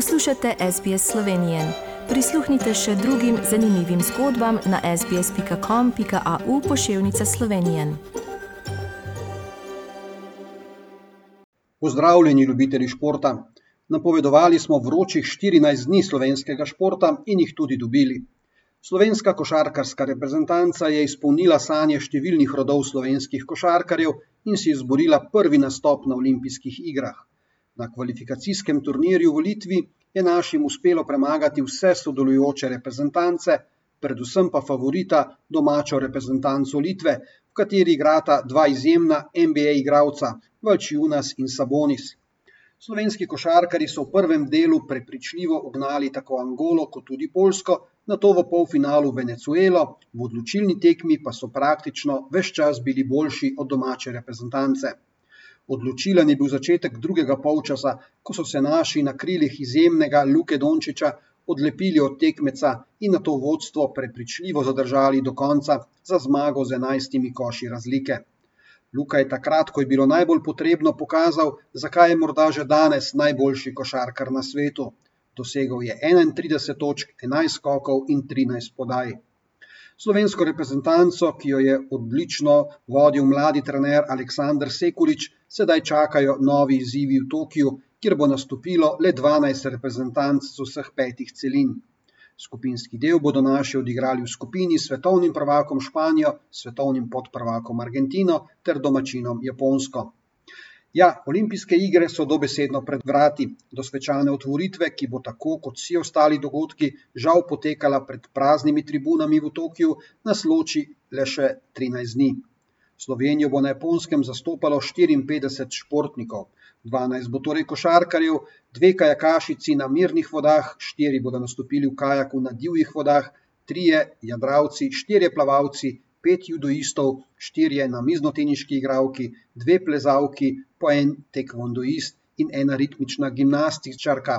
Poslušate SBS Slovenije. Prisluhnite še drugim zanimivim zgodbam na sbsp.com.au pošiljka Slovenije. Pozdravljeni, ljubitelji športa. Napovedovali smo vročih 14 dni slovenskega športa in jih tudi dobili. Slovenska košarkarska reprezentanca je izpolnila sanje številnih rodov slovenskih košarkarjev in si izborila prvi nastop na olimpijskih igrah. Na kvalifikacijskem turnirju v Litvi je našim uspelo premagati vse sodelujoče reprezentance, predvsem pa favorita domačo reprezentanco Litve, v kateri igrata dva izjemna NBA igralca, Valčiunas in Sabonis. Slovenski košarkari so v prvem delu prepričljivo ugnali tako Angolo kot tudi Poljsko, nato v polfinalu Venezuelo, v odločilni tekmi pa so praktično ves čas bili boljši od domače reprezentance. Odločilen je bil začetek drugega polčasa, ko so se naši na krilih izjemnega Luke Dončiča odlepili od tekmeca in na to vodstvo prepričljivo zadržali do konca za zmago z enajstimi koši razlike. Luka je takrat, ko je bilo najbolj potrebno, pokazal, zakaj je morda že danes najboljši košarkar na svetu. Dosegel je 31 točk, 11 skokov in 13 podaj. Slovensko reprezentanco, ki jo je odlično vodil mladi trener Aleksandr Sekulič, sedaj čakajo novi izzivi v Tokiu, kjer bo nastopilo le 12 reprezentanc z vseh petih celin. Skupinski del bodo naši odigrali v skupini s svetovnim prvakom Španijo, svetovnim podprvakom Argentino ter domačinom Japonsko. Ja, olimpijske igre so dobesedno pred vrati, do svečane otvoritve, ki bo tako kot vsi ostali dogodki, žal potekala pred praznimi tribunami v Tokiu, nas loči le še 13 dni. Slovenijo bo na japonskem zastopalo 54 športnikov, 12 bo torej košarkarjev, dve kajakašici na mirnih vodah, štiri bodo nastopili v kajaku na divjih vodah, trije jadralci, štirje plavalci, pet judoistov, štirje namiznoteniški igralki, dve plezalki, po en tekvondoist in ena ritmična gimnastičarka.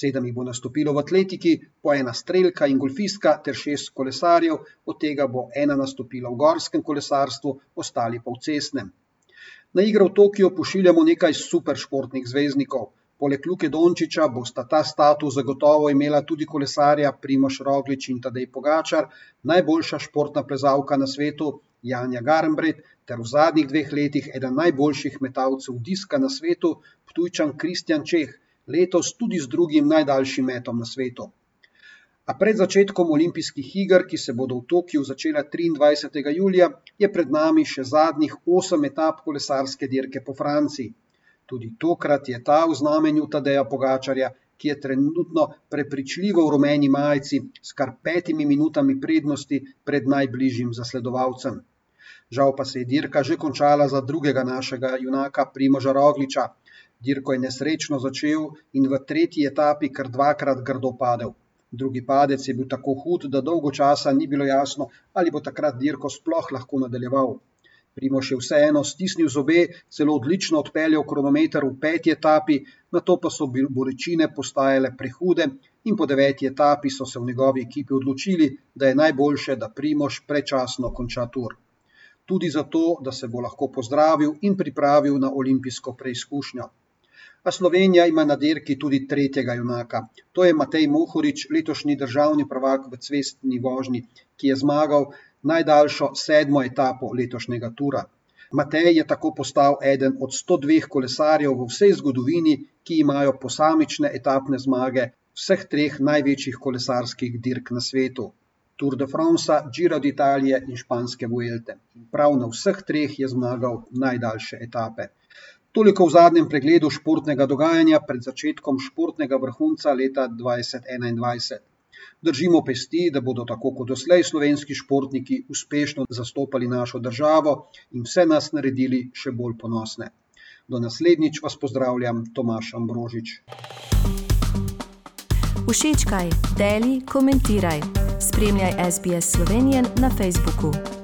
Sedem jih bo nastopilo v atletiki, po ena strelka in golfistka ter šest kolesarjev, od tega bo ena nastopila v gorskem kolesarstvu, ostali pa v cestnem. Na igro v Tokio pošiljamo nekaj superšportnih zvezdnikov. Poleg Luke Dončiča bosta ta status zagotovo imela tudi kolesarja Primoš Roglič in Tadej Pogačar, najboljša športna plezalka na svetu Janja Garnbret ter v zadnjih dveh letih eden najboljših metalcev diska na svetu, Ptujčan Kristjan Čeh, letos tudi z drugim najdaljšim metom na svetu. A pred začetkom olimpijskih iger, ki se bodo v Tokiu začela 23. julija, je pred nami še zadnjih osem etap kolesarske dirke po Franciji. Tudi tokrat je ta v znamenju Tadeja Pogačarja, ki je trenutno prepričljivo v rumeni majici s kar petimi minutami prednosti pred najbližjim zasledovalcem. Žal pa se je dirka že končala za drugega našega junaka Primoža Rogliča. Dirko je nesrečno začel in v tretji etapi kar dvakrat grdo padel. Drugi padec je bil tako hud, da dolgo časa ni bilo jasno, ali bo takrat dirko sploh lahko nadaljeval. Primož je vseeno stisnil zobe, celo odlično odpeljal kronometer v peti etapi, na to pa so bolečine postajale prehude in po deveti etapi so se v njegovi ekipi odločili, da je najboljše, da Primož prečasno konča tur. Tudi zato, da se bo lahko pozdravil in pripravil na olimpijsko preizkušnjo. A Slovenija ima na dirki tudi tretjega junaka. To je Matej Mohorič, letošnji državni prvak v cestni vožnji, ki je zmagal najdaljšo sedmo etapo letošnjega tura. Matej je tako postal eden od 102 kolesarjev v vsej zgodovini, ki imajo posamične etapne zmage vseh treh največjih kolesarskih dirk na svetu: Tour de France, Giro d'Italia in Španske Vuelte. Prav na vseh treh je zmagal najdaljše etape. Toliko v zadnjem pregledu športnega dogajanja pred začetkom športnega vrhunca leta 2021. Držimo pesti, da bodo tako kot doslej slovenski športniki uspešno zastopali našo državo in vse nas naredili še bolj ponosne. Do naslednjič vas pozdravljam, Tomaš Ambrožič. Všečkaj, deli, komentiraj. Spremljaj SBS Slovenijo na Facebooku.